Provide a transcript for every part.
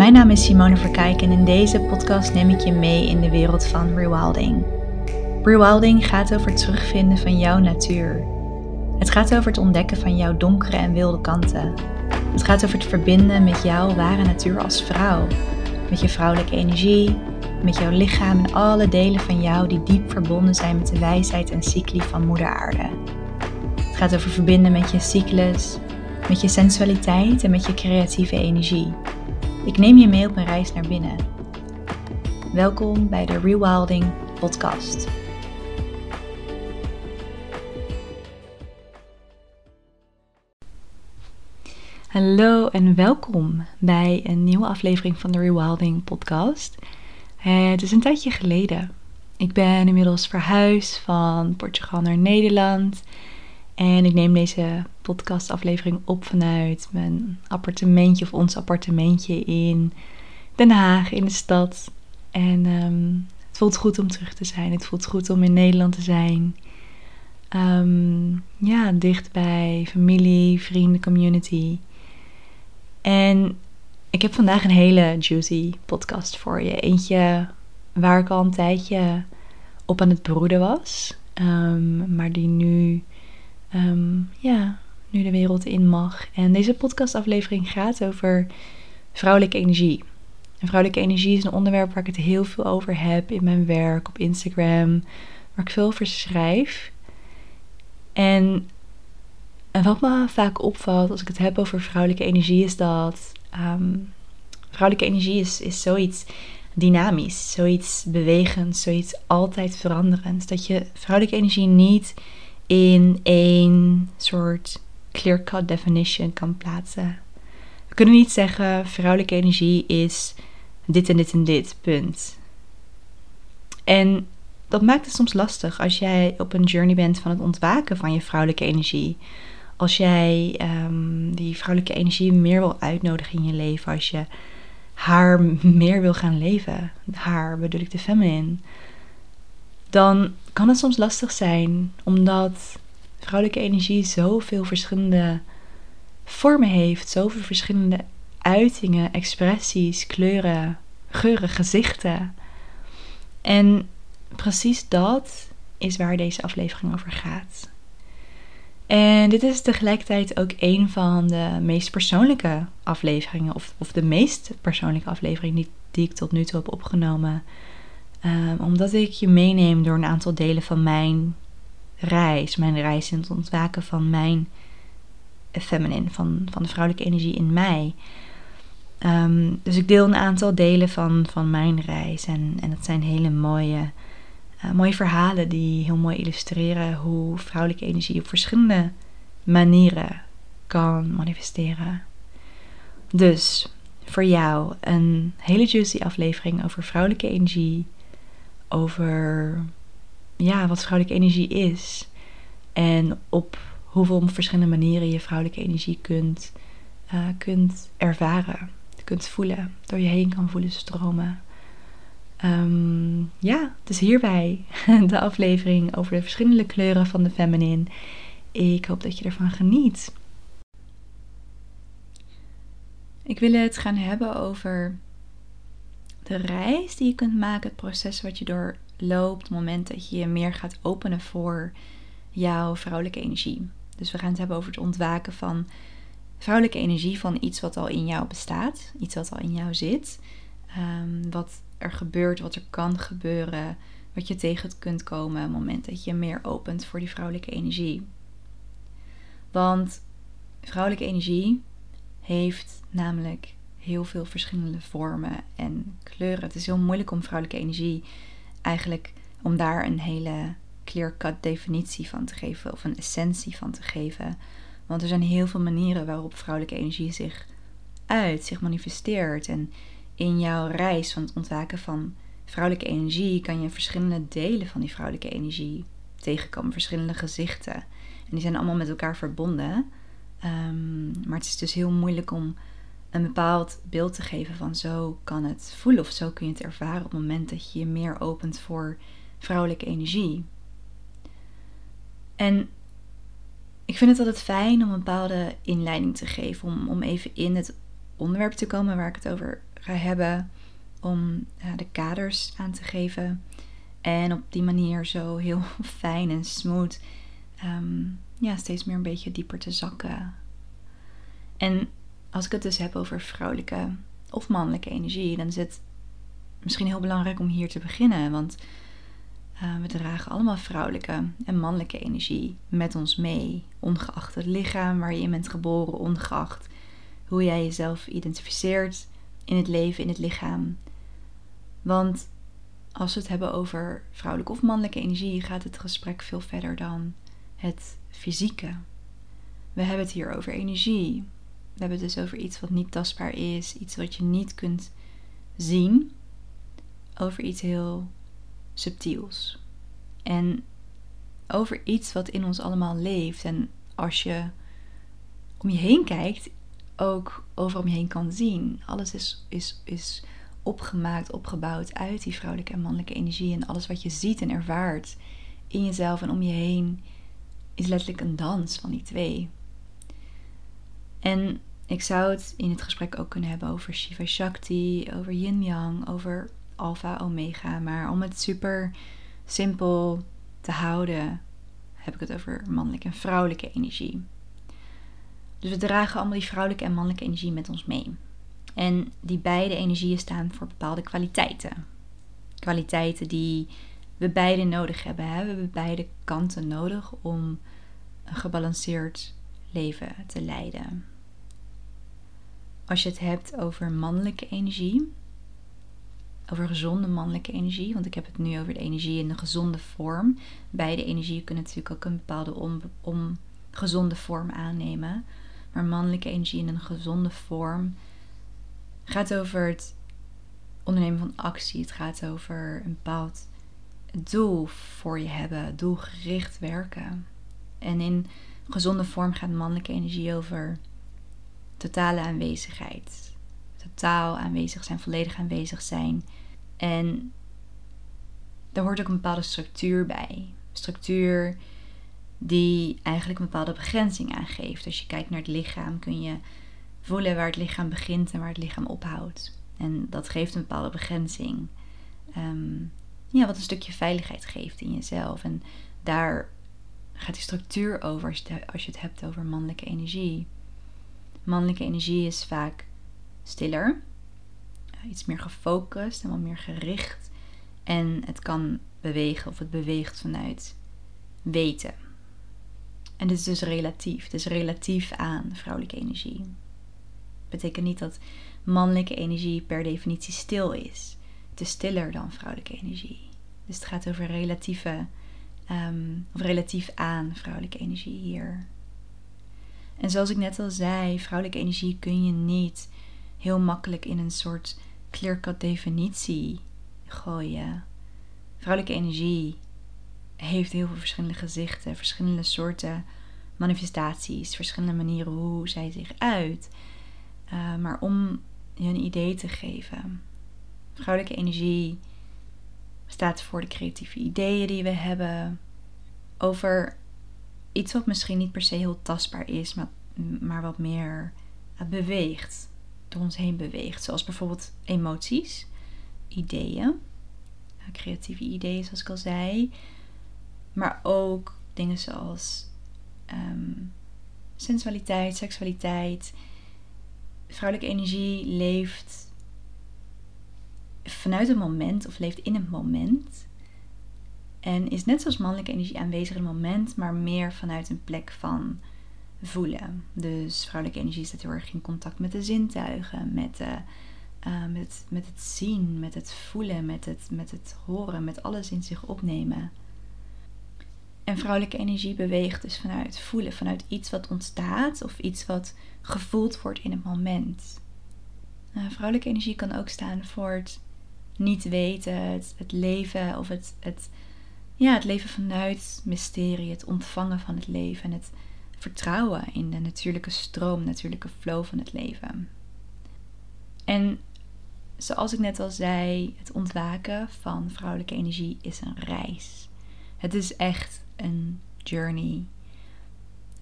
Mijn naam is Simone Verkijk en in deze podcast neem ik je mee in de wereld van rewilding. Rewilding gaat over het terugvinden van jouw natuur. Het gaat over het ontdekken van jouw donkere en wilde kanten. Het gaat over het verbinden met jouw ware natuur als vrouw. Met je vrouwelijke energie, met jouw lichaam en alle delen van jou die diep verbonden zijn met de wijsheid en cycli van Moeder Aarde. Het gaat over verbinden met je cyclus, met je sensualiteit en met je creatieve energie. Ik neem je mee op een reis naar binnen. Welkom bij de Rewilding Podcast. Hallo en welkom bij een nieuwe aflevering van de Rewilding Podcast. Het is een tijdje geleden. Ik ben inmiddels verhuisd van Portugal naar Nederland. En ik neem deze podcastaflevering op vanuit mijn appartementje of ons appartementje in Den Haag, in de stad. En ehm, het voelt goed om terug te zijn. Het voelt goed om in Nederland te zijn. Um, ja, dicht bij familie, vrienden, community. En ik heb vandaag een hele juicy podcast voor je. Eentje waar ik al een tijdje op aan het broeden was. Um, maar die nu, um, ja, nu de wereld in mag. En deze podcastaflevering gaat over vrouwelijke energie. En vrouwelijke energie is een onderwerp waar ik het heel veel over heb in mijn werk, op Instagram, waar ik veel over schrijf. En, en wat me vaak opvalt als ik het heb over vrouwelijke energie, is dat um, vrouwelijke energie is, is zoiets dynamisch, zoiets bewegend, zoiets altijd veranderends. Dat je vrouwelijke energie niet in één soort clear-cut definition kan plaatsen. We kunnen niet zeggen vrouwelijke energie is dit en dit en dit, punt. En dat maakt het soms lastig als jij op een journey bent van het ontwaken van je vrouwelijke energie. Als jij um, die vrouwelijke energie meer wil uitnodigen in je leven, als je haar meer wil gaan leven, haar bedoel ik de feminine, dan kan het soms lastig zijn omdat vrouwelijke energie zoveel verschillende vormen heeft, zoveel verschillende uitingen, expressies, kleuren, geuren, gezichten. En precies dat is waar deze aflevering over gaat. En dit is tegelijkertijd ook een van de meest persoonlijke afleveringen, of, of de meest persoonlijke aflevering die, die ik tot nu toe heb opgenomen. Um, omdat ik je meeneem door een aantal delen van mijn reis, mijn reis in het ontwaken van mijn feminine, van, van de vrouwelijke energie in mij. Um, dus ik deel een aantal delen van, van mijn reis. En, en dat zijn hele mooie, uh, mooie verhalen die heel mooi illustreren hoe vrouwelijke energie op verschillende manieren kan manifesteren. Dus voor jou een hele juicy aflevering over vrouwelijke energie, over ja, wat vrouwelijke energie is. En op hoeveel verschillende manieren je vrouwelijke energie kunt, uh, kunt ervaren, kunt voelen, door je heen kan voelen stromen. Um, ja, dus hierbij de aflevering over de verschillende kleuren van de feminine. Ik hoop dat je ervan geniet. Ik wil het gaan hebben over de reis die je kunt maken, het proces wat je door loopt, het moment dat je je meer gaat openen voor jouw vrouwelijke energie. Dus we gaan het hebben over het ontwaken van vrouwelijke energie van iets wat al in jou bestaat, iets wat al in jou zit, um, wat er gebeurt, wat er kan gebeuren, wat je tegen kunt komen het moment dat je meer opent voor die vrouwelijke energie. Want vrouwelijke energie heeft namelijk heel veel verschillende vormen en kleuren. Het is heel moeilijk om vrouwelijke energie eigenlijk om daar een hele clear-cut definitie van te geven of een essentie van te geven. Want er zijn heel veel manieren waarop vrouwelijke energie zich uit, zich manifesteert. En in jouw reis van het ontwaken van vrouwelijke energie kan je verschillende delen van die vrouwelijke energie tegenkomen, verschillende gezichten. En die zijn allemaal met elkaar verbonden. Um, maar het is dus heel moeilijk om een bepaald beeld te geven van zo kan het voelen of zo kun je het ervaren op het moment dat je je meer opent voor vrouwelijke energie. En ik vind het altijd fijn om een bepaalde inleiding te geven, om, om even in het onderwerp te komen waar ik het over ga hebben om uh, de kaders aan te geven. En op die manier zo heel fijn en smooth um, ja, steeds meer een beetje dieper te zakken. En als ik het dus heb over vrouwelijke of mannelijke energie, dan is het misschien heel belangrijk om hier te beginnen. Want uh, we dragen allemaal vrouwelijke en mannelijke energie met ons mee. Ongeacht het lichaam waar je in bent geboren, ongeacht hoe jij jezelf identificeert in het leven, in het lichaam. Want als we het hebben over vrouwelijke of mannelijke energie, gaat het gesprek veel verder dan het fysieke. We hebben het hier over energie. We hebben het dus over iets wat niet tastbaar is, iets wat je niet kunt zien, over iets heel subtiels. En over iets wat in ons allemaal leeft. En als je om je heen kijkt, ook over om je heen kan zien. Alles is, is, is opgemaakt, opgebouwd uit die vrouwelijke en mannelijke energie. En alles wat je ziet en ervaart in jezelf en om je heen is letterlijk een dans van die twee. En ik zou het in het gesprek ook kunnen hebben over Shiva Shakti, over Yin Yang, over Alpha Omega. Maar om het super simpel te houden, heb ik het over mannelijke en vrouwelijke energie. Dus we dragen allemaal die vrouwelijke en mannelijke energie met ons mee. En die beide energieën staan voor bepaalde kwaliteiten. Kwaliteiten die we beide nodig hebben. Hè? We hebben beide kanten nodig om een gebalanceerd leven te leiden. Als je het hebt over mannelijke energie, over gezonde mannelijke energie, want ik heb het nu over de energie in een gezonde vorm. Beide energieën kunnen natuurlijk ook een bepaalde on, gezonde vorm aannemen. Maar mannelijke energie in een gezonde vorm gaat over het ondernemen van actie. Het gaat over een bepaald doel voor je hebben, doelgericht werken. En in gezonde vorm gaat mannelijke energie over totale aanwezigheid. Totaal aanwezig zijn, volledig aanwezig zijn. En daar hoort ook een bepaalde structuur bij. Structuur die eigenlijk een bepaalde begrenzing aangeeft. Als je kijkt naar het lichaam kun je voelen waar het lichaam begint en waar het lichaam ophoudt. En dat geeft een bepaalde begrenzing. Ehm, ja, wat een stukje veiligheid geeft in jezelf. En daar gaat die structuur over als je, het, als je het hebt over mannelijke energie. Mannelijke energie is vaak stiller, iets meer gefocust en wat meer gericht. En het kan bewegen of het beweegt vanuit weten. En dit is dus relatief. Is relatief aan vrouwelijke energie. Betekent niet dat mannelijke energie per definitie stil is. Het is stiller dan vrouwelijke energie. Dus het gaat over relatieve, um, of relatief aan vrouwelijke energie hier. En zoals ik net al zei, vrouwelijke energie kun je niet heel makkelijk in een soort clear-cut definitie gooien. Vrouwelijke energie heeft heel veel verschillende gezichten, verschillende soorten manifestaties, verschillende manieren hoe zij zich uit. Uh, maar om je een idee te geven. Vrouwelijke energie staat voor de creatieve ideeën die we hebben. Over iets wat misschien niet per se heel tastbaar is, maar, maar wat meer uh, beweegt. Door ons heen beweegt. Zoals bijvoorbeeld emoties, ideeën, uh, creatieve ideeën, zoals ik al zei. Maar ook dingen zoals um, sensualiteit, seksualiteit. Vrouwelijke energie leeft vanuit het moment of leeft in het moment. En is net zoals mannelijke energie aanwezig in het moment, maar meer vanuit een plek van voelen. Dus vrouwelijke energie staat heel erg in contact met de zintuigen, met, de, uh, met, met het zien, met het voelen, met het, met het horen, met alles in zich opnemen. En vrouwelijke energie beweegt dus vanuit voelen, vanuit iets wat ontstaat of iets wat gevoeld wordt in het moment. Nou, vrouwelijke energie kan ook staan voor het niet weten, het, het leven of het, het, ja, het leven vanuit mysterie, het ontvangen van het leven en het vertrouwen in de natuurlijke stroom, natuurlijke flow van het leven. En zoals ik net al zei, het ontwaken van vrouwelijke energie is een reis. Het is echt een journey.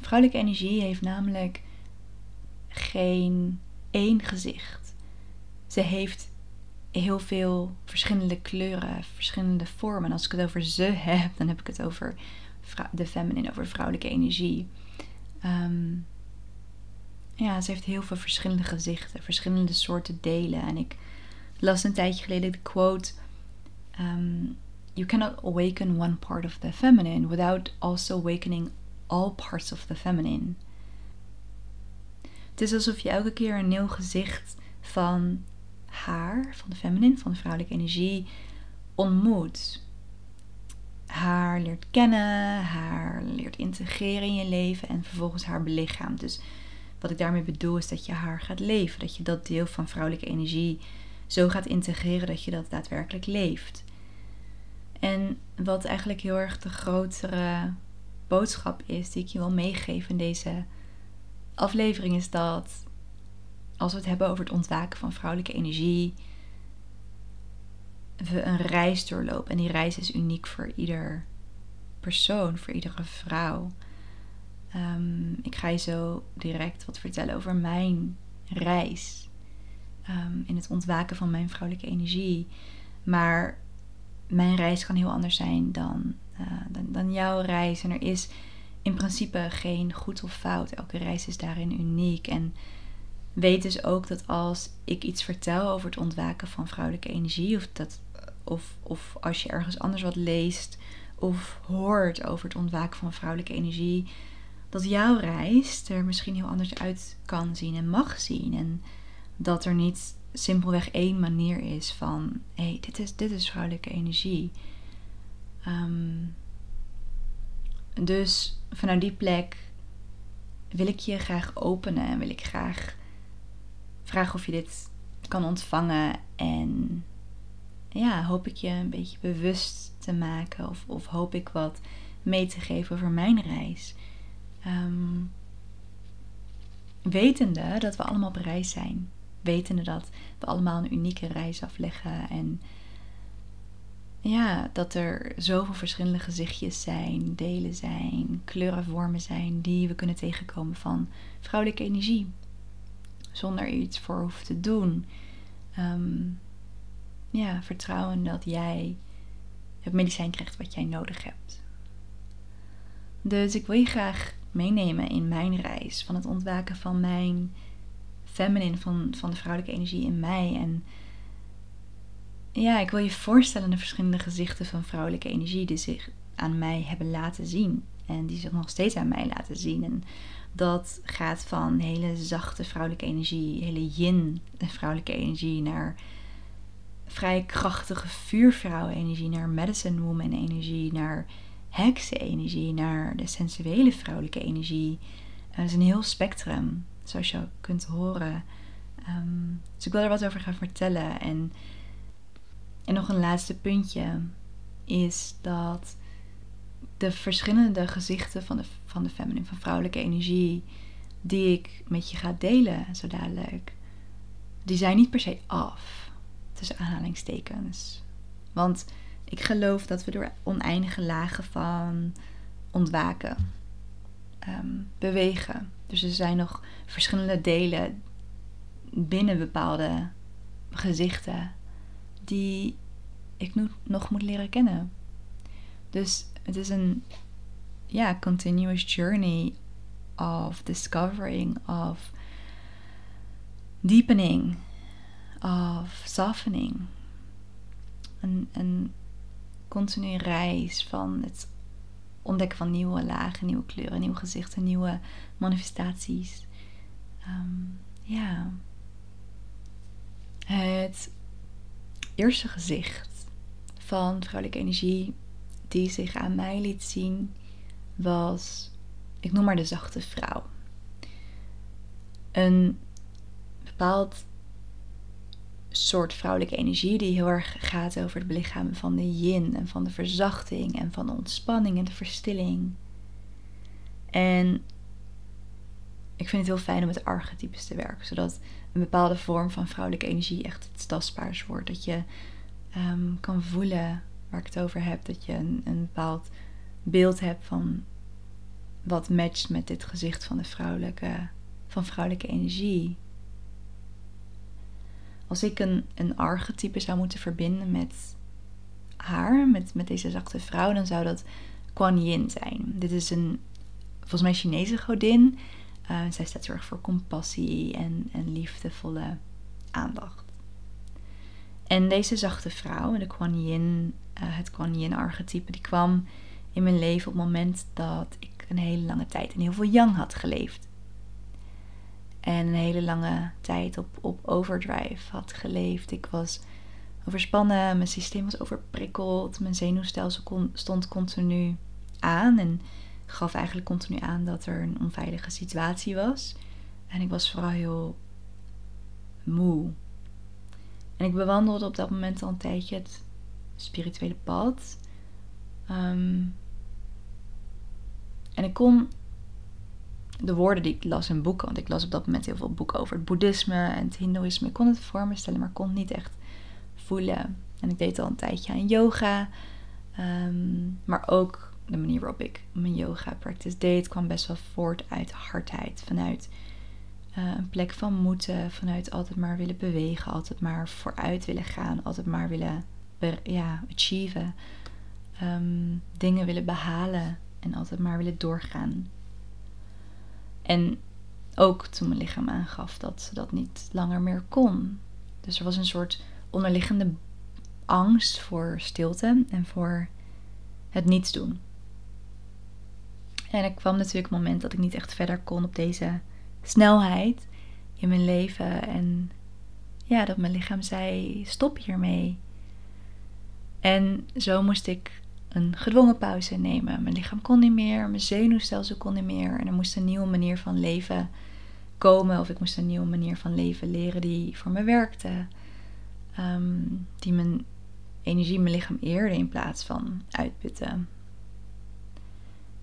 Vrouwelijke energie heeft namelijk geen één gezicht. ze heeft heel veel verschillende kleuren, verschillende vormen. En als ik het over ze heb, dan heb ik het over de feminine, over vrouwelijke energie. Ehm, ja, ze heeft heel veel verschillende gezichten, verschillende soorten delen. En ik las een tijdje geleden de quote: um, You cannot awaken one part of the feminine without also awakening all parts of the feminine. Het is alsof je elke keer een nieuw gezicht van haar, van de feminine, van de vrouwelijke energie, ontmoet. Haar leert kennen, haar leert integreren in je leven en vervolgens haar belichaamt. Dus wat ik daarmee bedoel is dat je haar gaat leven. Dat je dat deel van vrouwelijke energie zo gaat integreren dat je dat daadwerkelijk leeft. En wat eigenlijk heel erg de grotere boodschap is die ik je wil meegeven in deze aflevering is dat als we het hebben over het ontwaken van vrouwelijke energie, we een reis doorlopen. En die reis is uniek voor ieder persoon, voor iedere vrouw. Ehm, ik ga je zo direct wat vertellen over mijn reis. Ehm, in het ontwaken van mijn vrouwelijke energie. Maar mijn reis kan heel anders zijn dan, uh, dan, dan, jouw reis. En er is in principe geen goed of fout. Elke reis is daarin uniek. En weet dus ook dat als ik iets vertel over het ontwaken van vrouwelijke energie, of, dat, of, of als je ergens anders wat leest of hoort over het ontwaken van vrouwelijke energie, dat jouw reis er misschien heel anders uit kan zien en mag zien. En dat er niet simpelweg één manier is van: hé, hey, dit, is, dit is vrouwelijke energie. Ehm, dus vanuit die plek wil ik je graag openen en wil ik graag vragen of je dit kan ontvangen. En ja, hoop ik je een beetje bewust te maken of, of hoop ik wat mee te geven over mijn reis. Um, wetende dat we allemaal op reis zijn. Wetende dat we allemaal een unieke reis afleggen. En ja, dat er zoveel verschillende gezichtjes zijn, delen zijn, kleuren, vormen zijn die we kunnen tegenkomen van vrouwelijke energie. Zonder er iets voor hoeven te doen. Um, ja, vertrouwen dat jij het medicijn krijgt wat jij nodig hebt. Dus ik wil je graag meenemen in mijn reis van het ontwaken van mijn feminine, van, van de vrouwelijke energie in mij. En ja, ik wil je voorstellen de verschillende gezichten van vrouwelijke energie die zich aan mij hebben laten zien. En die zich nog steeds aan mij laten zien. En dat gaat van hele zachte vrouwelijke energie, hele yin vrouwelijke energie, naar vrij krachtige vuurvrouwen-energie, naar medicine woman energie, naar heksen-energie, naar de sensuele vrouwelijke energie. Het is een heel spectrum, zoals je kunt horen. Ehm, dus ik wil er wat over gaan vertellen. En, en nog een laatste puntje is dat de verschillende gezichten van de, van de feminine, van vrouwelijke energie, die ik met je ga delen zo dadelijk, die zijn niet per se af. Tussen aanhalingstekens. Want ik geloof dat we door oneindige lagen van ontwaken, ehm, bewegen. Dus er zijn nog verschillende delen binnen bepaalde gezichten die ik nog moet leren kennen. Dus het is een ja, continuous journey of discovering, of deepening, of softening. Een, een continue reis van het ontdekken van nieuwe lagen, nieuwe kleuren, nieuwe gezichten, nieuwe manifestaties. Ehm, ja. Het eerste gezicht van vrouwelijke energie die zich aan mij liet zien was, ik noem maar de zachte vrouw. Een bepaald soort vrouwelijke energie die heel erg gaat over het belichamen van de yin en van de verzachting en van de ontspanning en de verstilling. En ik vind het heel fijn om met archetypes te werken, zodat een bepaalde vorm van vrouwelijke energie echt iets tastbaars wordt. Dat je ehm, kan voelen waar ik het over heb, dat je een, een bepaald beeld hebt van wat matcht met dit gezicht van de vrouwelijke, van vrouwelijke energie. als ik een, een archetype zou moeten verbinden met haar, met, met deze zachte vrouw, dan zou dat Kuan Yin zijn. Dit is een, volgens mij, Chinese godin. Uh, zij staat erg voor compassie en, en liefdevolle aandacht. En deze zachte vrouw, de Kuan Yin, uh, het Kuan Yin archetype, die kwam in mijn leven op het moment dat ik een hele lange tijd in heel veel yang had geleefd. En een hele lange tijd op, op overdrive had geleefd. Ik was overspannen, mijn systeem was overprikkeld, mijn zenuwstelsel stond continu aan en gaf eigenlijk continu aan dat er een onveilige situatie was. En ik was vooral heel moe. En ik bewandelde op dat moment al een tijdje het spirituele pad. Ehm, en ik kon de woorden die ik las in boeken, want ik las op dat moment heel veel boeken over het boeddhisme en het hindoeïsme. Ik kon het voor me stellen, maar kon het niet echt voelen. En ik deed al een tijdje aan yoga. Ehm, maar ook de manier waarop ik mijn yoga practice deed, kwam best wel voort uit hardheid. Vanuit uh, een plek van moeten, vanuit altijd maar willen bewegen, altijd maar vooruit willen gaan, altijd maar willen ja, achieven. Ehm, dingen willen behalen en altijd maar willen doorgaan. En ook toen mijn lichaam aangaf dat ze dat niet langer meer kon. Dus er was een soort onderliggende angst voor stilte en voor het niets doen. En er kwam natuurlijk een moment dat ik niet echt verder kon op deze snelheid in mijn leven. En ja, dat mijn lichaam zei: stop hiermee. En zo moest ik een gedwongen pauze nemen. Mijn lichaam kon niet meer, mijn zenuwstelsel kon niet meer. En er moest een nieuwe manier van leven komen. Of ik moest een nieuwe manier van leven leren die voor me werkte. Ehm, die mijn energie, mijn lichaam eerde in plaats van uitputten.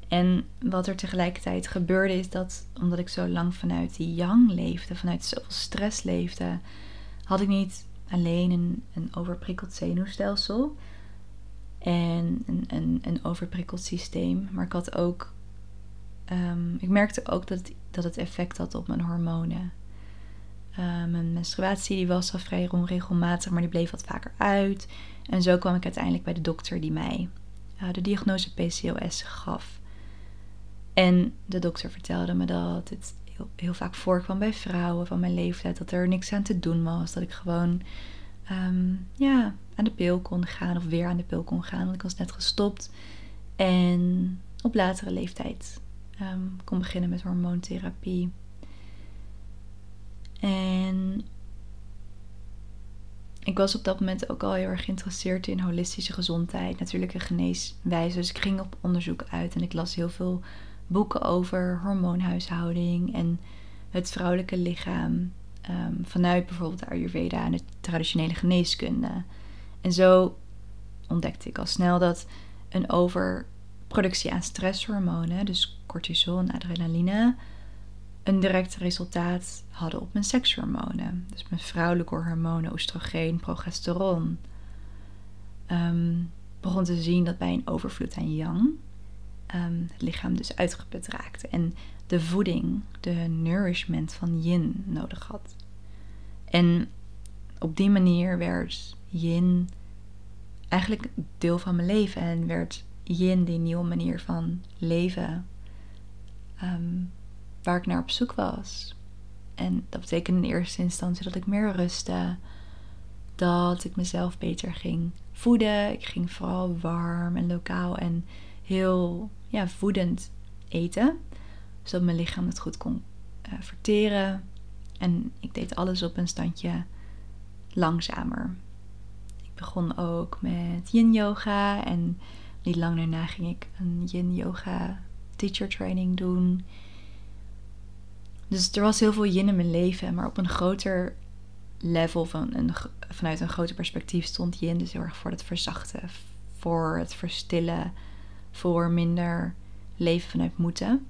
En wat er tegelijkertijd gebeurde is dat, omdat ik zo lang vanuit die yang leefde, vanuit zoveel stress leefde, had ik niet alleen een, een overprikkeld zenuwstelsel en een, een, een overprikkeld systeem, maar ik had ook, um, ik merkte ook dat het, dat het effect had op mijn hormonen. Uh, mijn menstruatie die was al vrij onregelmatig, maar die bleef wat vaker uit. En zo kwam ik uiteindelijk bij de dokter die mij uh, de diagnose PCOS gaf. En de dokter vertelde me dat het heel, heel, vaak voorkwam bij vrouwen van mijn leeftijd. Dat er niks aan te doen was. Dat ik gewoon um, ja, aan de pil kon gaan of weer aan de pil kon gaan. Want ik was net gestopt. En op latere leeftijd um, kon beginnen met hormoontherapie. En ik was op dat moment ook al heel erg geïnteresseerd in holistische gezondheid, natuurlijke geneeswijze. Dus ik ging op onderzoek uit en ik las heel veel boeken over hormoonhuishouding en het vrouwelijke lichaam. Ehm, vanuit bijvoorbeeld de Ayurveda en de traditionele geneeskunde. En zo ontdekte ik al snel dat een overproductie aan stresshormonen, dus cortisol en adrenaline, een direct resultaat hadden op mijn sekshormonen. Dus mijn vrouwelijke hormonen, oestrogeen, progesteron. Um, begon te zien dat bij een overvloed aan yang um, het lichaam dus uitgeput raakte. En de voeding, de nourishment van yin nodig had. En op die manier werd yin eigenlijk deel van mijn leven. En werd yin die nieuwe manier van leven um, waar ik naar op zoek was. En dat betekende in eerste instantie dat ik meer rustte. Dat ik mezelf beter ging voeden. Ik ging vooral warm en lokaal en heel ja, voedend eten. Zodat mijn lichaam het goed kon uh, verteren. En ik deed alles op een standje langzamer. Ik begon ook met yin yoga. En niet lang daarna ging ik een yin yoga teacher training doen. Dus er was heel veel yin in mijn leven, maar op een groter level, van een, vanuit een groter perspectief, stond yin dus heel erg voor het verzachten, voor het verstillen, voor minder leven vanuit moeten.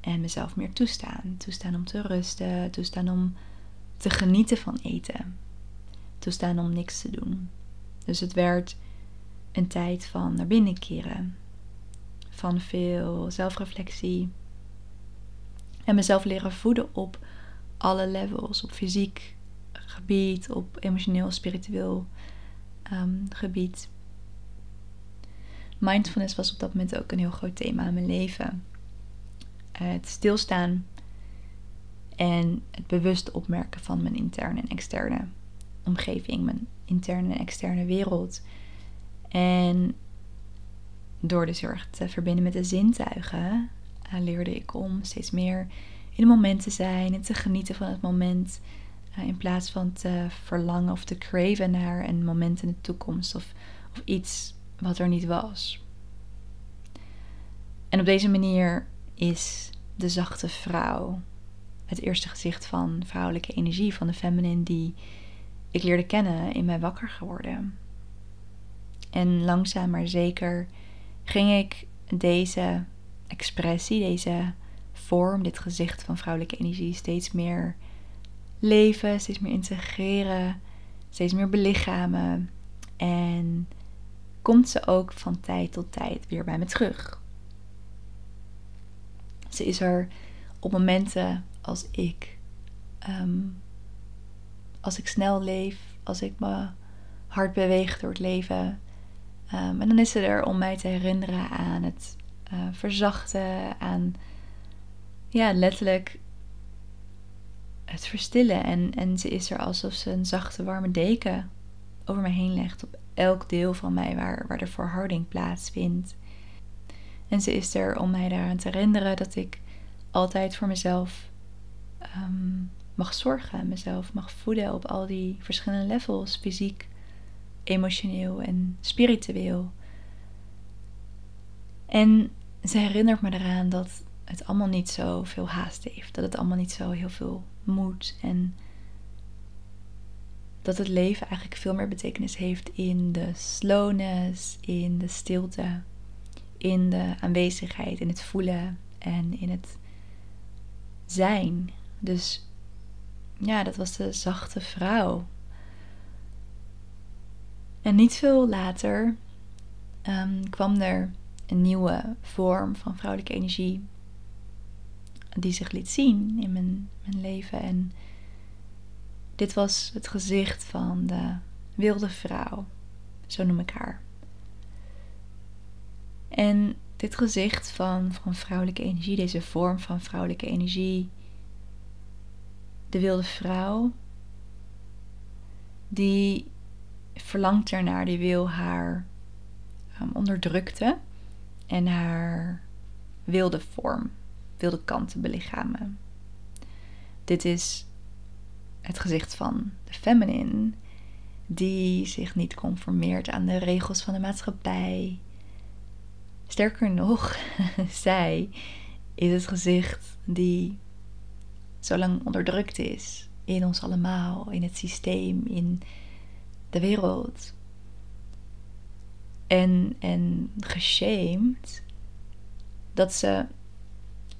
En mezelf meer toestaan. Toestaan om te rusten, toestaan om te genieten van eten, toestaan om niks te doen. Dus het werd een tijd van naar binnen keren, van veel zelfreflectie, en mezelf leren voeden op alle levels. Op fysiek gebied, op emotioneel, spiritueel ehm, gebied. Mindfulness was op dat moment ook een heel groot thema in mijn leven. Het stilstaan en het bewust opmerken van mijn interne en externe omgeving, mijn interne en externe wereld. En door dus heel erg te verbinden met de zintuigen, uh, leerde ik om steeds meer in het moment te zijn en te genieten van het moment. Uh, in plaats van te verlangen of te craven naar een moment in de toekomst of, of iets wat er niet was. En op deze manier is de zachte vrouw het eerste gezicht van vrouwelijke energie, van de feminine die ik leerde kennen, in mij wakker geworden. En langzaam maar zeker ging ik deze expressie, deze vorm, dit gezicht van vrouwelijke energie steeds meer leven, steeds meer integreren, steeds meer belichamen. En komt ze ook van tijd tot tijd weer bij me terug. Ze is er op momenten als ik, ehm, als ik snel leef, als ik me hard beweeg door het leven. Um, en dan is ze er om mij te herinneren aan het uh, verzachten, aan ja, letterlijk het verstillen. En, en ze is er alsof ze een zachte, warme deken over me heen legt op elk deel van mij waar, waar de verharding plaatsvindt. En ze is er om mij daaraan te herinneren dat ik altijd voor mezelf Ehm, mag zorgen, mezelf mag voeden op al die verschillende levels, fysiek, emotioneel en spiritueel. En ze herinnert me eraan dat het allemaal niet zo veel haast heeft, dat het allemaal niet zo heel veel moet en dat het leven eigenlijk veel meer betekenis heeft in de slowness, in de stilte, in de aanwezigheid, in het voelen en in het zijn. Dus ja, dat was de zachte vrouw. En niet veel later ehm, kwam er een nieuwe vorm van vrouwelijke energie die zich liet zien in mijn, mijn leven. En dit was het gezicht van de wilde vrouw, zo noem ik haar. En dit gezicht van, van vrouwelijke energie, deze vorm van vrouwelijke energie, de wilde vrouw, die verlangt ernaar, die wil haar um, onderdrukte en haar wilde vorm, wilde kanten belichamen. Dit is het gezicht van de feminine, die zich niet conformeert aan de regels van de maatschappij. Sterker nog, zij is het gezicht die zo lang onderdrukt is in ons allemaal, in het systeem, in de wereld. En, en geshamed dat ze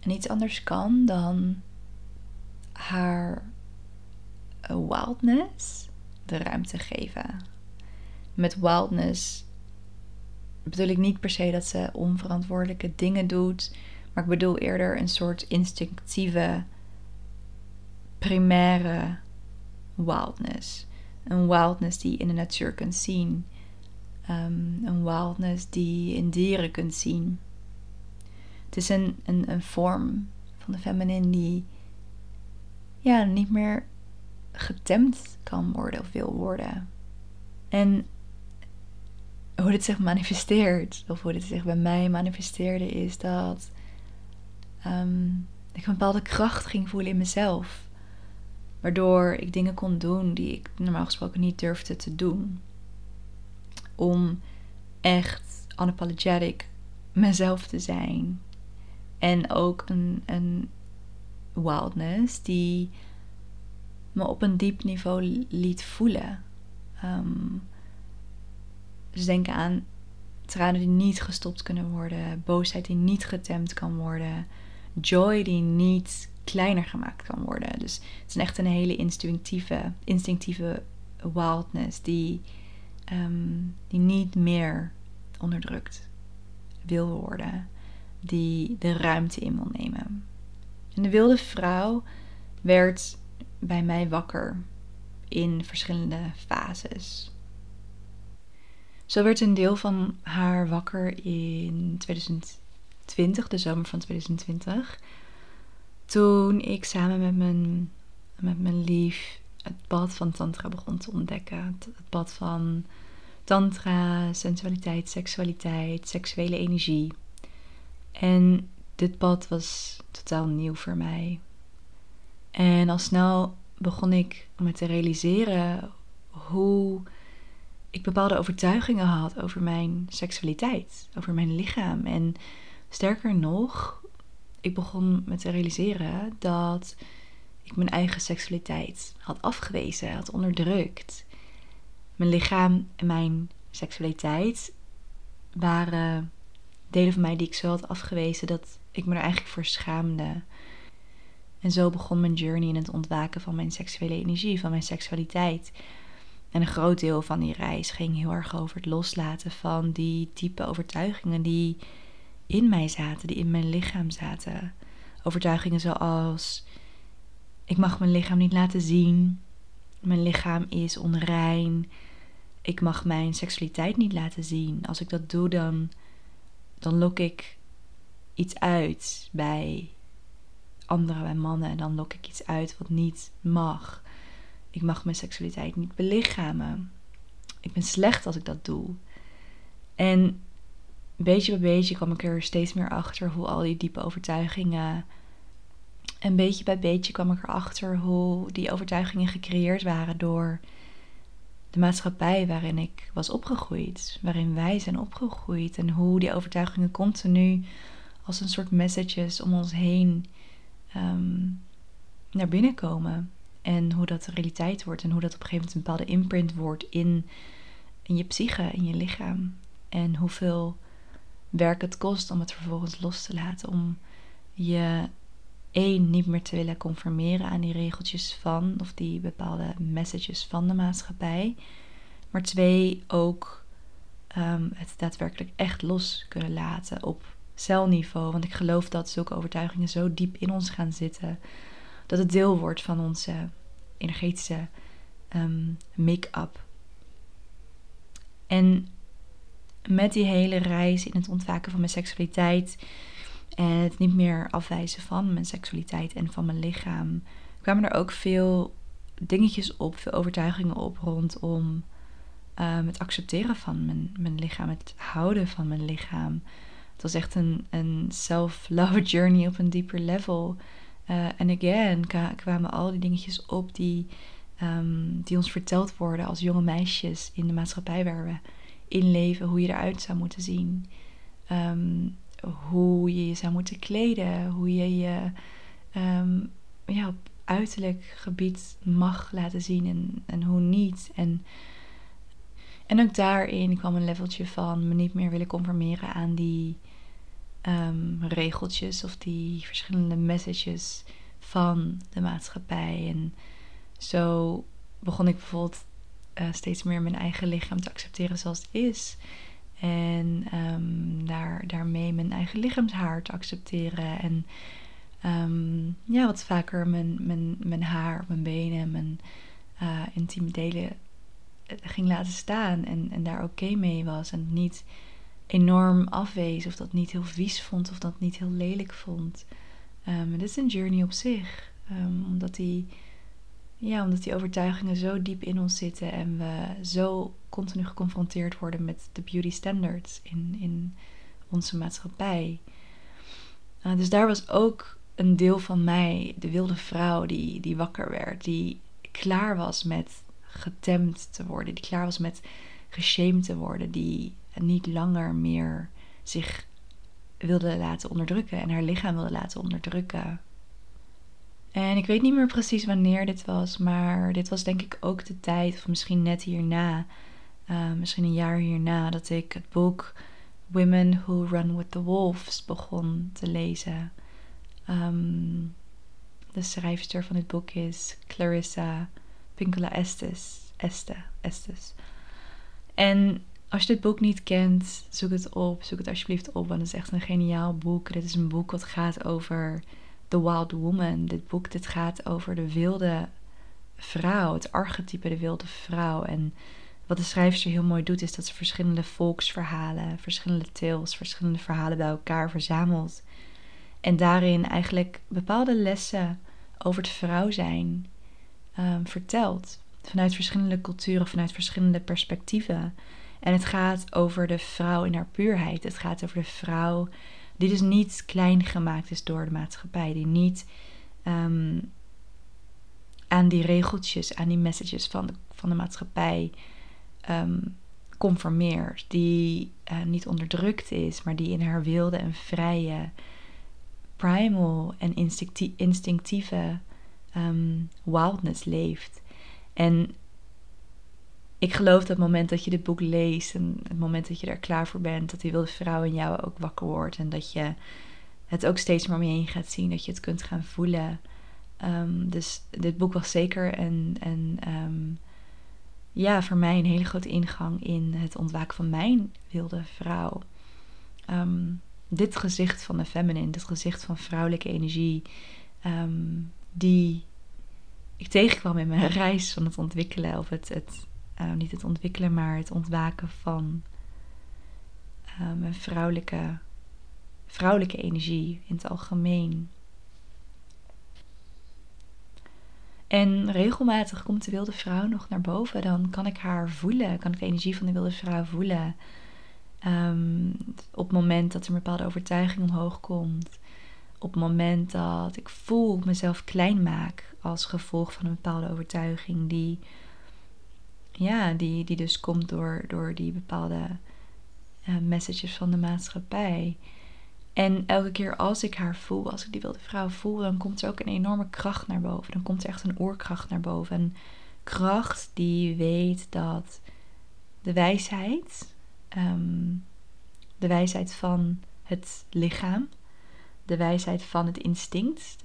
niets anders kan dan haar wildness de ruimte geven. Met wildness bedoel ik niet per se dat ze onverantwoordelijke dingen doet, maar ik bedoel eerder een soort instinctieve primaire wildness. Een wildness die je in de natuur kunt zien. Um, een wildness die je in dieren kunt zien. Het is een, een, een vorm van de feminine die ja, niet meer getemd kan worden of wil worden. En hoe dit zich manifesteert, of hoe dit zich bij mij manifesteerde, is dat um, ik een bepaalde kracht ging voelen in mezelf. Waardoor ik dingen kon doen die ik normaal gesproken niet durfde te doen. Om echt unapologetic mezelf te zijn. En ook een, een wildness die me op een diep niveau liet voelen. Dus denk aan tranen die niet gestopt kunnen worden, boosheid die niet getemd kan worden, joy die niet kleiner gemaakt kan worden. Dus het is echt een hele instinctieve, instinctieve wildness die, ehm, die niet meer onderdrukt wil worden, die de ruimte in wil nemen. En de wilde vrouw werd bij mij wakker in verschillende fases. Zo werd een deel van haar wakker in 2020, de zomer van 2020. Toen ik samen met mijn, met mijn lief het pad van Tantra begon te ontdekken. Het, pad van Tantra, sensualiteit, seksualiteit, seksuele energie. En dit pad was totaal nieuw voor mij. En al snel begon ik me te realiseren hoe ik bepaalde overtuigingen had over mijn seksualiteit, over mijn lichaam. En sterker nog, ik begon me te realiseren dat ik mijn eigen seksualiteit had afgewezen, had onderdrukt. Mijn lichaam en mijn seksualiteit waren delen van mij die ik zo had afgewezen dat ik me er eigenlijk voor schaamde. En zo begon mijn journey in het ontwaken van mijn seksuele energie, van mijn seksualiteit. En een groot deel van die reis ging heel erg over het loslaten van die diepe overtuigingen die in mij zaten, die in mijn lichaam zaten. Overtuigingen zoals: ik mag mijn lichaam niet laten zien, mijn lichaam is onrein, ik mag mijn seksualiteit niet laten zien. Als ik dat doe, dan, dan lok ik iets uit bij anderen, bij mannen. En dan lok ik iets uit wat niet mag. Ik mag mijn seksualiteit niet belichamen. Ik ben slecht als ik dat doe. En beetje bij beetje kwam ik er steeds meer achter hoe al die diepe overtuigingen. En beetje bij beetje kwam ik erachter hoe die overtuigingen gecreëerd waren door de maatschappij waarin ik was opgegroeid, waarin wij zijn opgegroeid en hoe die overtuigingen continu als een soort messages om ons heen ehm, naar binnen komen. En hoe dat de realiteit wordt en hoe dat op een gegeven moment een bepaalde imprint wordt in, in je psyche, in je lichaam. En hoeveel werk het kost om het vervolgens los te laten. Om je één niet meer te willen conformeren aan die regeltjes van of die bepaalde messages van de maatschappij. Maar twee ook um, het daadwerkelijk echt los kunnen laten op celniveau. Want ik geloof dat zulke overtuigingen zo diep in ons gaan zitten. Dat het deel wordt van onze energetische um, make-up. En met die hele reis in het ontwaken van mijn seksualiteit en het niet meer afwijzen van mijn seksualiteit en van mijn lichaam, kwamen er ook veel dingetjes op, veel overtuigingen op rondom um, het accepteren van mijn, mijn lichaam, het houden van mijn lichaam. Het was echt een, een self-love journey op een dieper level. Eh, en again kwamen al die dingetjes op die, um, die ons verteld worden als jonge meisjes in de maatschappij waar we in leven, hoe je eruit zou moeten zien. Um, hoe je je zou moeten kleden, hoe je je um, ja, op uiterlijk gebied mag laten zien en, en hoe niet. En, en ook daarin kwam een leveltje van me niet meer willen conformeren aan die um, regeltjes of die verschillende messages van de maatschappij. En zo begon ik bijvoorbeeld uh, steeds meer mijn eigen lichaam te accepteren zoals het is. En um, daar, daarmee mijn eigen lichaamshaar te accepteren. En um, ja, wat vaker mijn, mijn, mijn haar, mijn benen, mijn uh, intieme delen eh, ging laten staan. En, en daar oké mee was. En niet enorm afwees. Of dat niet heel vies vond. Of dat niet heel lelijk vond. Um, dit is een journey op zich. Um, omdat die ja, omdat die overtuigingen zo diep in ons zitten en we zo continu geconfronteerd worden met de beauty standards in, in onze maatschappij. Uh, dus daar was ook een deel van mij, de wilde vrouw, die, die wakker werd, die klaar was met getemd te worden, die klaar was met geshamed te worden, die niet langer meer zich wilde laten onderdrukken en haar lichaam wilde laten onderdrukken. En ik weet niet meer precies wanneer dit was, maar dit was denk ik ook de tijd, of misschien net hierna, uh, misschien een jaar hierna, dat ik het boek Women Who Run with the Wolves begon te lezen. Um, de schrijfster van dit boek is Clarissa Pinkola Estes. Este, Estes. En als je dit boek niet kent, zoek het op. Zoek het alsjeblieft op, want het is echt een geniaal boek. Dit is een boek wat gaat over The Wild Woman. Dit boek dit gaat over de wilde vrouw, het archetype de wilde vrouw. En wat de schrijfster heel mooi doet, is dat ze verschillende volksverhalen, verschillende tales, verschillende verhalen bij elkaar verzamelt. En daarin eigenlijk bepaalde lessen over het vrouw zijn um, vertelt. Vanuit verschillende culturen, vanuit verschillende perspectieven. En het gaat over de vrouw in haar puurheid. Het gaat over de vrouw die dus niet klein gemaakt is door de maatschappij. Die niet ehm, aan die regeltjes, aan die messages van de, van de maatschappij um, conformeert. Die uh, niet onderdrukt is, maar die in haar wilde en vrije, primal en instinctieve um, wildness leeft. En ik geloof dat het moment dat je dit boek leest en het moment dat je er klaar voor bent, dat die wilde vrouw in jou ook wakker wordt en dat je het ook steeds meer om heen gaat zien, dat je het kunt gaan voelen. Um, dus dit boek was zeker een, um, ja, voor mij een hele grote ingang in het ontwaken van mijn wilde vrouw. Dit gezicht van de feminine, dit gezicht van vrouwelijke energie, die ik tegenkwam in mijn reis van het ontwikkelen, of het, het uh, niet het ontwikkelen, maar het ontwaken van uh, mijn vrouwelijke, vrouwelijke energie in het algemeen. En regelmatig komt de wilde vrouw nog naar boven. Dan kan ik haar voelen, kan ik de energie van de wilde vrouw voelen. Um, op het moment dat er een bepaalde overtuiging omhoog komt. Op het moment dat ik voel mezelf klein maak als gevolg van een bepaalde overtuiging die ja, die, die dus komt door, door die bepaalde uh, messages van de maatschappij. En elke keer als ik haar voel, als ik die wilde vrouw voel, dan komt er ook een enorme kracht naar boven. Dan komt er echt een oorkracht naar boven. Een kracht die weet dat de wijsheid, um, de wijsheid van het lichaam, de wijsheid van het instinct,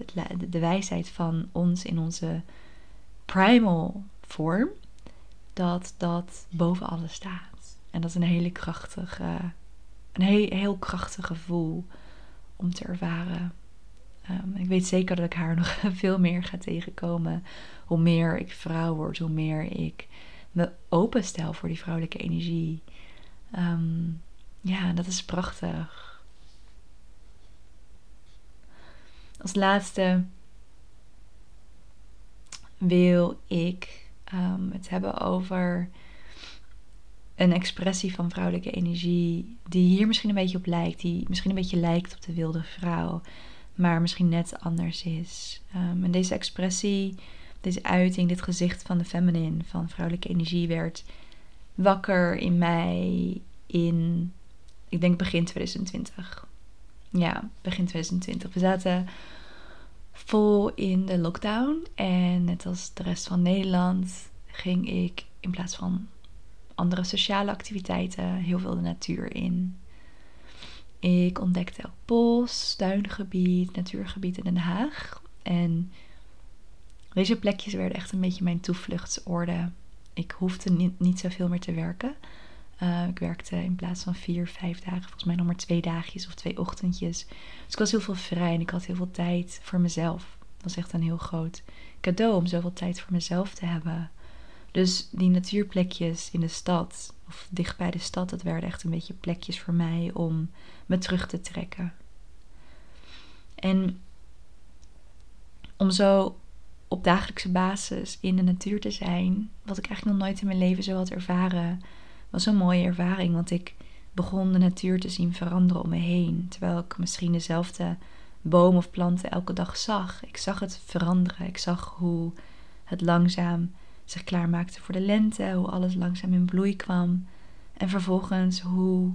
de, wijsheid van ons in onze primal vorm, dat dat boven alles staat. En dat is een hele krachtige, een heel, krachtig gevoel om te ervaren. Um, ik weet zeker dat ik haar nog veel meer ga tegenkomen. Hoe meer ik vrouw word, hoe meer ik me openstel voor die vrouwelijke energie. Um, ja, dat is prachtig. Als laatste wil ik um, het hebben over een expressie van vrouwelijke energie die hier misschien een beetje op lijkt, die misschien een beetje lijkt op de wilde vrouw, maar misschien net anders is. Um, en deze expressie, deze uiting, dit gezicht van de feminine, van vrouwelijke energie, werd wakker in mij in, ik denk begin 2020. Ja, begin 2020. We zaten vol in de lockdown. En net als de rest van Nederland ging ik in plaats van andere sociale activiteiten heel veel de natuur in. Ik ontdekte El Bos, tuingebied, natuurgebied in Den Haag. En deze plekjes werden echt een beetje mijn toevluchtsoorden. Ik hoefde niet, niet zoveel meer te werken. Uh, ik werkte in plaats van vier, vijf dagen, volgens mij nog maar twee dagjes of twee ochtendjes. Dus ik was heel veel vrij en ik had heel veel tijd voor mezelf. Dat was echt een heel groot cadeau om zoveel tijd voor mezelf te hebben. Dus die natuurplekjes in de stad, of dicht bij de stad, dat werden echt een beetje plekjes voor mij om me terug te trekken. En om zo op dagelijkse basis in de natuur te zijn, wat ik eigenlijk nog nooit in mijn leven zo had ervaren, was een mooie ervaring. Want ik begon de natuur te zien veranderen om me heen. Terwijl ik misschien dezelfde boom of planten elke dag zag. Ik zag het veranderen. Ik zag hoe het langzaam zich klaarmaakte voor de lente. Hoe alles langzaam in bloei kwam. En vervolgens hoe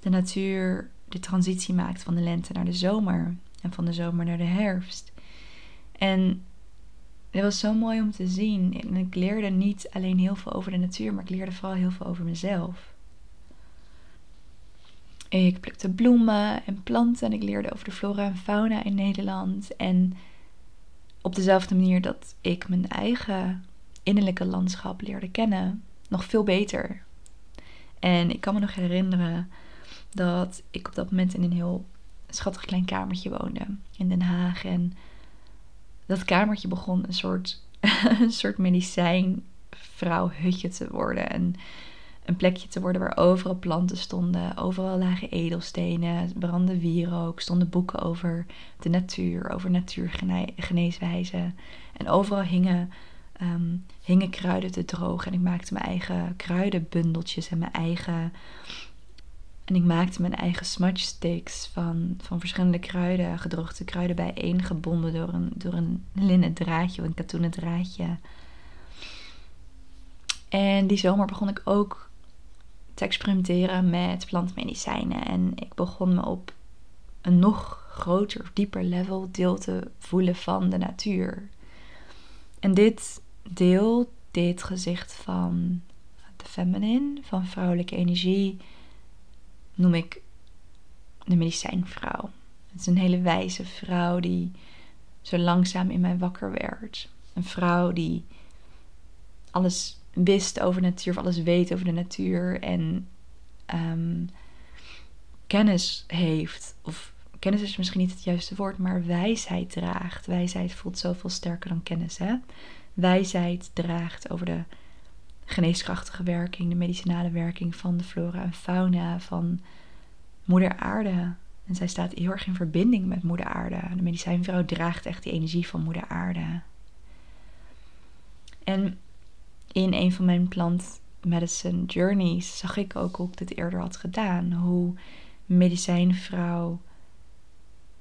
de natuur de transitie maakt van de lente naar de zomer. En van de zomer naar de herfst. En het was zo mooi om te zien. En ik leerde niet alleen heel veel over de natuur, maar ik leerde vooral heel veel over mezelf. Ik plukte bloemen en planten en ik leerde over de flora en fauna in Nederland. En op dezelfde manier dat ik mijn eigen innerlijke landschap leerde kennen, nog veel beter. En ik kan me nog herinneren dat ik op dat moment in een heel schattig klein kamertje woonde in Den Haag. En dat kamertje begon een soort een soort medicijnvrouw hutje te worden. En een plekje te worden waar overal planten stonden, overal lagen edelstenen, brandde wierook, stonden boeken over de natuur, over natuurgeneeswijzen. En overal hingen, um, hingen kruiden te drogen. En ik maakte mijn eigen kruidenbundeltjes en mijn eigen. En ik maakte mijn eigen smudge sticks van, van verschillende kruiden, gedroogde kruiden bijeen gebonden door een, door een linnen draadje of een katoenen draadje. En die zomer begon ik ook te experimenteren met plantmedicijnen. En ik begon me op een nog groter, dieper level deel te voelen van de natuur. En dit deel, dit gezicht van de feminine, van vrouwelijke energie, noem ik de medicijnvrouw. Het is een hele wijze vrouw die zo langzaam in mij wakker werd. Een vrouw die alles wist over de natuur, of alles weet over de natuur en um, kennis heeft, of kennis is misschien niet het juiste woord, maar wijsheid draagt. Wijsheid voelt zoveel sterker dan kennis. Hè? Wijsheid draagt over de geneeskrachtige werking, de medicinale werking van de flora en fauna van Moeder Aarde. En zij staat heel erg in verbinding met Moeder Aarde. De medicijnvrouw draagt echt die energie van Moeder Aarde. En in een van mijn plant medicine journeys zag ik ook hoe ik dit eerder had gedaan. Hoe medicijnvrouw,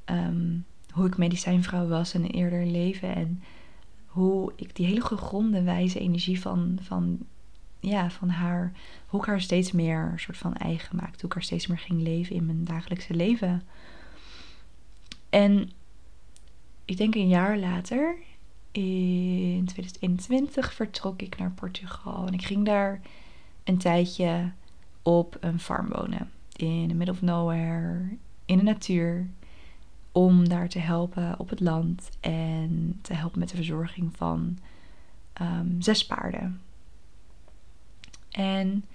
um, hoe ik medicijnvrouw was in een eerder leven. En hoe ik die hele gegronde wijze energie van, van, ja, van haar, hoe ik haar steeds meer soort van eigen maakte. Hoe ik haar steeds meer ging leven in mijn dagelijkse leven. En ik denk een jaar later in 2021 vertrok ik naar Portugal. En ik ging daar een tijdje op een farm wonen. In the middle of nowhere, in de natuur. Om daar te helpen op het land en te helpen met de verzorging van um, zes paarden. En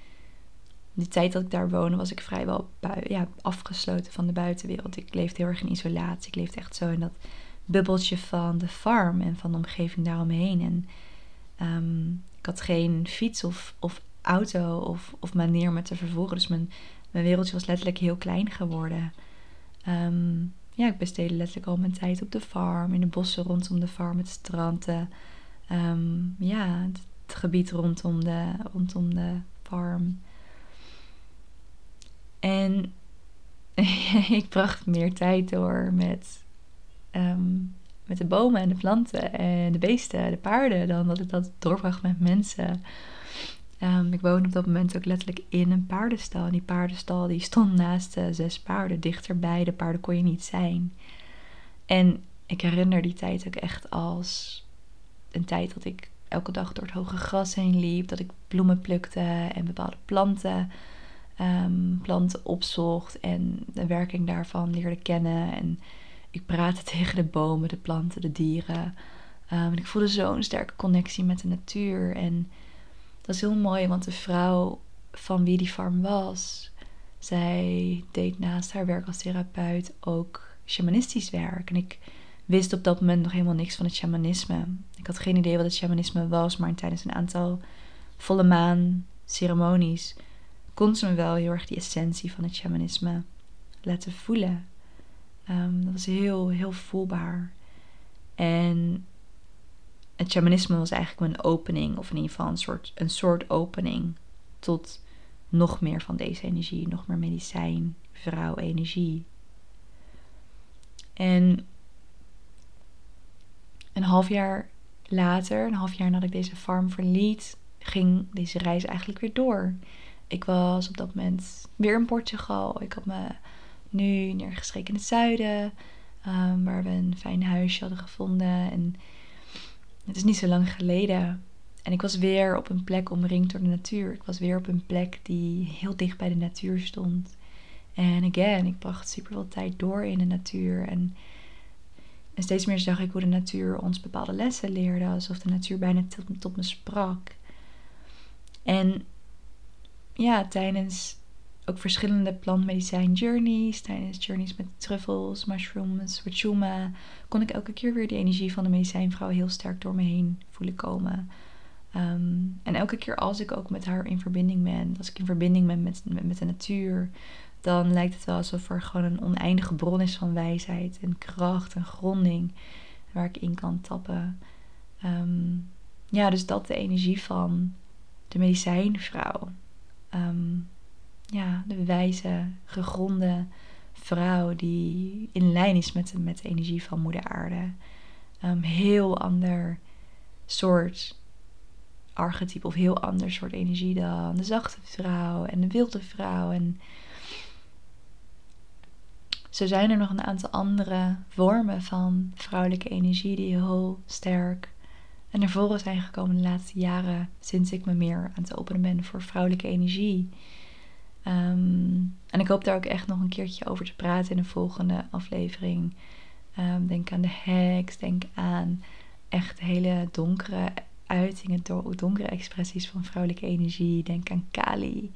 de tijd dat ik daar woonde, was ik vrijwel ja, afgesloten van de buitenwereld. Ik leefde heel erg in isolatie. Ik leefde echt zo in dat bubbeltje van de farm en van de omgeving daaromheen. En um, ik had geen fiets of, of auto of, of manier me te vervoeren. Dus mijn, mijn wereldje was letterlijk heel klein geworden. Um, ja, ik besteedde letterlijk al mijn tijd op de farm, in de bossen rondom de farm, het strand. Um, ja, het, gebied rondom de, rondom de farm. En ik bracht meer tijd door met Ehm, met de bomen en de planten en de beesten, de paarden, dan dat ik dat doorbracht met mensen. Um, ik woonde op dat moment ook letterlijk in een paardenstal. En die paardenstal die stond naast de zes paarden. Dichterbij de paarden kon je niet zijn. En ik herinner die tijd ook echt als een tijd dat ik elke dag door het hoge gras heen liep. Dat ik bloemen plukte en bepaalde planten, um, planten opzocht. En de werking daarvan leerde kennen. En ik praatte tegen de bomen, de planten, de dieren. Um, ik voelde zo'n sterke connectie met de natuur. En dat is heel mooi, want de vrouw van wie die farm was, zij deed naast haar werk als therapeut ook shamanistisch werk. En ik wist op dat moment nog helemaal niks van het shamanisme. Ik had geen idee wat het shamanisme was, maar tijdens een aantal volle maan ceremonies kon ze me wel heel erg die essentie van het shamanisme laten voelen. Um, dat was heel, heel voelbaar. En het shamanisme was eigenlijk mijn opening, of in ieder geval een soort, een soort opening tot nog meer van deze energie, nog meer medicijn, vrouw-energie. En een half jaar later, een half jaar nadat ik deze farm verliet, ging deze reis eigenlijk weer door. Ik was op dat moment weer in Portugal. Ik had me nu neergestreken in het zuiden, um, waar we een fijn huisje hadden gevonden. En het is niet zo lang geleden. En ik was weer op een plek omringd door de natuur. Ik was weer op een plek die heel dicht bij de natuur stond. En again, ik bracht super veel tijd door in de natuur. En, en steeds meer zag ik hoe de natuur ons bepaalde lessen leerde. Alsof de natuur bijna tot, me sprak. En ja, tijdens ook verschillende plantmedicijn journeys. Tijdens journeys met truffels, mushrooms, wachuma. Kon ik elke keer weer de energie van de medicijnvrouw heel sterk door me heen voelen komen. Ehm, en elke keer als ik ook met haar in verbinding ben, als ik in verbinding ben met, met, de natuur, dan lijkt het wel alsof er gewoon een oneindige bron is van wijsheid en kracht en gronding waar ik in kan tappen. Ehm, ja, dus dat de energie van de medicijnvrouw. Um, ja, de wijze, gegronde vrouw die in lijn is met de, met de energie van Moeder Aarde. Um, heel ander soort archetype of heel ander soort energie dan de zachte vrouw en de wilde vrouw. En zo zijn er nog een aantal andere vormen van vrouwelijke energie die heel sterk en naar voren zijn gekomen de laatste jaren sinds ik me meer aan het openen ben voor vrouwelijke energie. Ehm, en ik hoop daar ook echt nog een keertje over te praten in de volgende aflevering. Ehm, denk aan de heks, denk aan echt hele donkere uitingen, donkere expressies van vrouwelijke energie. Denk aan Kali.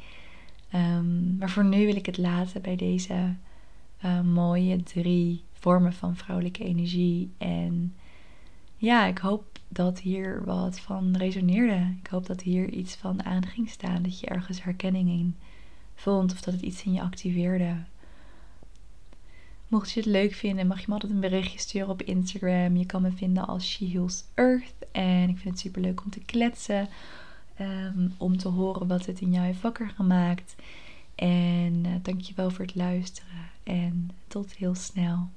Um, maar voor nu wil ik het laten bij deze uh, mooie drie vormen van vrouwelijke energie. En ja, ik hoop dat hier wat van resoneerde. Ik hoop dat hier iets van aan ging staan. Dat je ergens herkenning in vond of dat het iets in je activeerde. Mocht je het leuk vinden, mag je me altijd een berichtje sturen op Instagram. Je kan me vinden als She Heals Earth. En ik vind het super leuk om te kletsen. Ehm, om te horen wat het in jou heeft gemaakt. En uh, dankjewel voor het luisteren en tot heel snel.